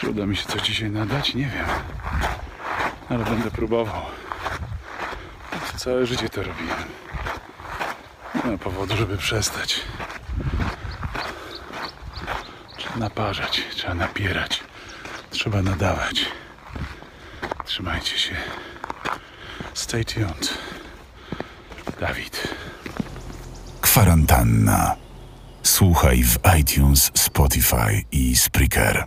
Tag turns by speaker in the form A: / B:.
A: Czy uda mi się coś dzisiaj nadać? Nie wiem. Ale będę próbował. Całe życie to robiłem. Nie ma powodu, żeby przestać. Trzeba naparzać, trzeba napierać, trzeba nadawać. Trzymajcie się. Stay tuned. Dawid.
B: Kwarantanna. Słuchaj w iTunes, Spotify i Spreaker.